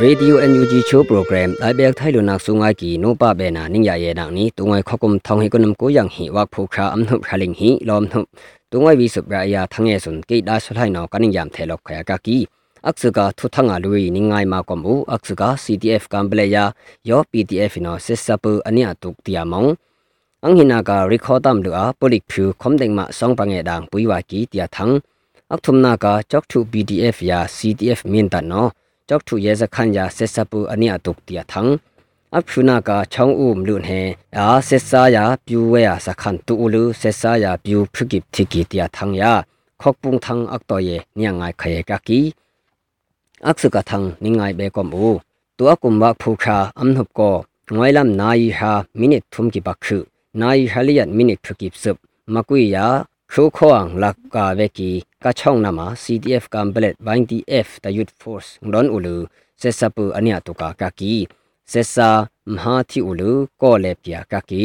Radio NUG Show Program ai bek thai lu nak sungai ki no pa be na ning ya ye nak ni tungai khokum thong hi kunam ko yang hi wak phu kha am nup haling hi lom nup tungai wi sup ra ya thang ye sun ke da sulai no kaning yam the lok khaya ka ki aksuga thu thanga lui ni ngai ma kom bu aksuga CTF kam ble ya yo PDF no sesapu ania tuk tia mong ang hina ka recordam lu a polik phu khom deng ma song pange dang pui wa ki tia thang ak thum na ka chok thu PDF ya CTF min ta no จอกถูเยจะขันยาเสสปูอันนี้ตุกเตียทังอัพชุนากาช่องอุ้มลุนเฮอาเสสายาปิวเวียสักขันตุอุลุเสสายาปิวพฤกิบทิกิเตียทังยาขอกปุงทังอักตอเยเนี่ยงายขยกากีอักสุกทังนิงายเบกอมูตัวกุมบักผูคาอัมนุบโกงวยลำนายฮามินิทุมกิบักคือนายฮาลิยันมินิพฤกิบซึบมากุยยา ครูข้องลักกาเวกีกะช่องนามา CDF กัมเบลต 90F ตายุดฟอร์สดอนอุลูเซซาปูอันยาตุกากากีเซซามหาที่อุลูก็เลปยากากี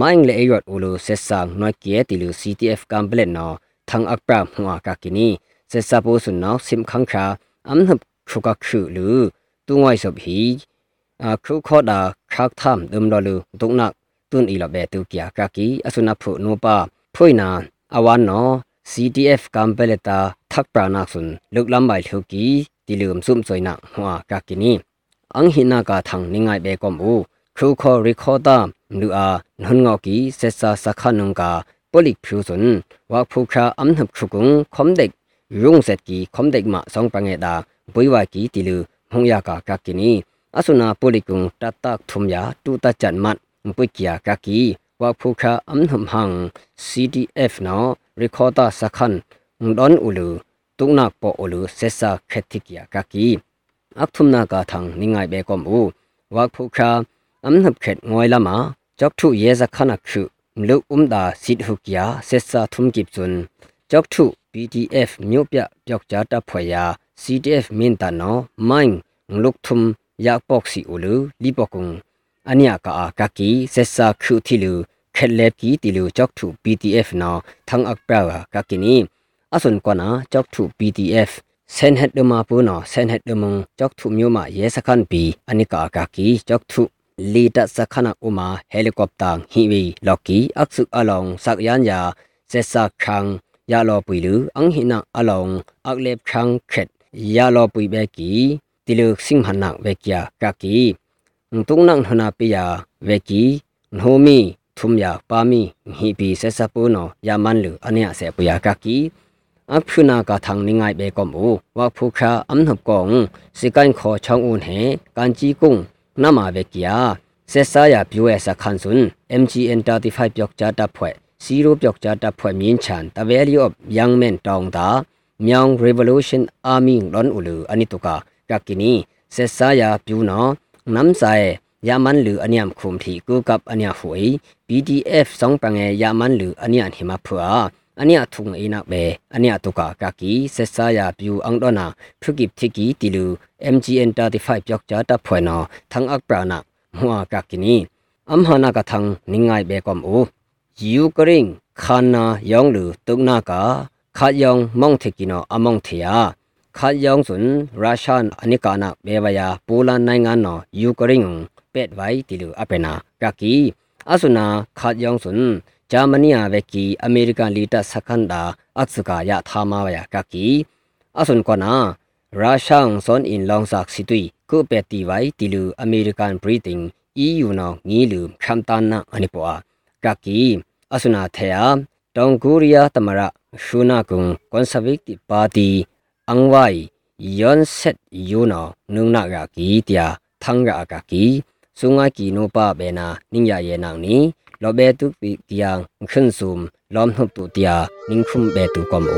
မိုင်းလေရတ်ဦးလို့ဆက်ဆာနွိုက်ကဲတီလူ CTF ကမ်ပလက်နော်သံအပရာမွာကကီနီဆက်ဆာပိုဆုနော်စင်ခန်းခါအမ်နပ်ခုကခုလူတူငွိုင်ဆပ်ဟီအခုခေါ်တာခါသမ်ဒမ်တော်လူဒုံနက်တွန်အီလဘဲတူကီယာကကီအဆုနဖုနိုပါဖွိနာအဝါနော် CTF กัมเปเลตาทักปรา အဝါနော CTF ကမ်ပလတာသက်ပရနာဆွန်လုကလမ်ဘိုင်ထုကီတီလုံဆုံဆွိုင်နာဟွာကကီနီအန်ဟီနာကာသန်နိငိုင်ဘေကောမူခရုခောရီခောတာမလူအာနွန်ငောကီဆက်ဆာစခနုံကာပိုလစ်ဖျူဆွန်ဝါဖူခရာအမ်နပ်ခုကုံခွန်ဒက်ရုံဆက်ကီခွန်ဒက်မဆောင်ပငေဒါဘွိဝါကီတီလူဟုံယာကာကကီနီအဆုနာပိုလစ်ကုံတတ်တတ်ထုံယာတူတတ်ချန်မတ်ပွိကီယာကကီ ากีติลือหงยากากากินีอสุนาปลิกุงตัตตักทุมยาตูตาจันมัดปุกยากากีวักผู้คราอัมหับหัง CDF เนาะ recorder sakhan don ulu tuknak po ulu sesa khetikya kaki akthumna ka thang ningai be kom u wak phu kha amnhap khet ngoi lama chok thu ye zakhana khu lu umda sit hukya sesa thum kip chun chok thu pdf မြို့ပြပျောက်ကြားတပ်ဖွဲ့ရာ CDF မင်းတနောမိုင်းငလုထုမ်ယာပေါက်စီဦးလူလီပကုံ အနိယကာကကီဆက်စာခုတီလူခက်လက်ကီတီလူကြောက်ထူ PTF နော်သံအကပရာကကီနီအစွန်ကနာကြောက်ထူ PTF ဆန်ဟက်ဒမပူနော်ဆန်ဟက်ဒမုံကြောက်ထူမျိုးမရဲစခန်ပီအနိကာကကီကြောက်ထူလီတစခနာဥမာဟယ်လီကော်ပတာဟီဝီလော်ကီအခဆုအလောင်စက်ယန်ယာဆက်စခန်းယာလောပွီလူအန်ဟိနာအလောင်အကလက်ခန်းခက်ယာလောပွီဘဲကီတီလူစင်ဟနာဝဲကီယာကကီ တုံနန်ထနာပိယာဝေကီနှိုမီထုမယာပါမီဟီပီဆက်စပုနောယာမန်လူအနေအဆေပယာကကီအဖုနာကထန်နိငိုင်ဘေကောမူဝါဖုခာအမ်နပ်ကောင်စိကန်ခေါ်ချောင်းဦးဟေကန်ချီကုံနမဝေကီယာဆက်စာယာပြိုရဲ့စခန်စွန်း MGN 35ပျောက်ချတာဖွဲ့0ပျောက်ချတာဖွဲ့မြင်းချန်တဝဲလီအော့ယန်မန်တောင်းတာမြောင် revolution army လွန်ဦးလူအနိတုကာကကီနီဆက်စာယာပြူနော် နမ်ဆိုင်ယာမန်လူအညံခုမ်တီကူကပ်အညာဟွေ PDF ဆောင်ပငယ်ယာမန်လူအညံဟိမဖွာအညာထုံအိနာပဲအညာတုကာကကီဆက်ဆာယာပြူအောင်တော့နာဖုကိပတိကီတီလူ MGN 35ပျောက်ကြတာဖွယ်နော်သံအပရာနာမွာကကီနီအမ်ဟနာကသံနင်းငိုင်ဘဲကွမ်အိုယူကရင်ခါနာယောင်လူတုကနာကာခါယောင်မောင်ထေကီနောအမောင်ထေယာ ခါယောင်စွန်ရုရှားအနိကာနာဘေဝယာပိုလန်နိုင်ငံနော်ယူကရိန်းပက်ဝိုင်တီလူအပနာကကီအဆုနာခါယောင်စွန်ဂျာမနီယာဝက်ကီအမေရိကန်လီတာစကန်ဒါအက်စကာယာသာမဝယာကကီအဆုန်ကနာရုရှားစွန်အင်လောင်ဆက်စီတွီကုပက်တီဝိုင်တီလူအမေရိကန်ဘရီတင် EU နော်ငီလူခမ်တန်နာအနိပွာကကီအဆုနာထေယာတောင်ကိုရီးယားသမရရှုနာကုံကွန်ဆာဗေးတစ်ပါတီ อังไว้ย้อนเสร็จอยู่นอนุงนากากีเตียทังกากากีสุงากีโนปาเบนานิงยาเยนางนี้ลอเบตุปีกียงขึ้นซุมล้อมทุบตุเตียนิงคุมเบตุกอมโอ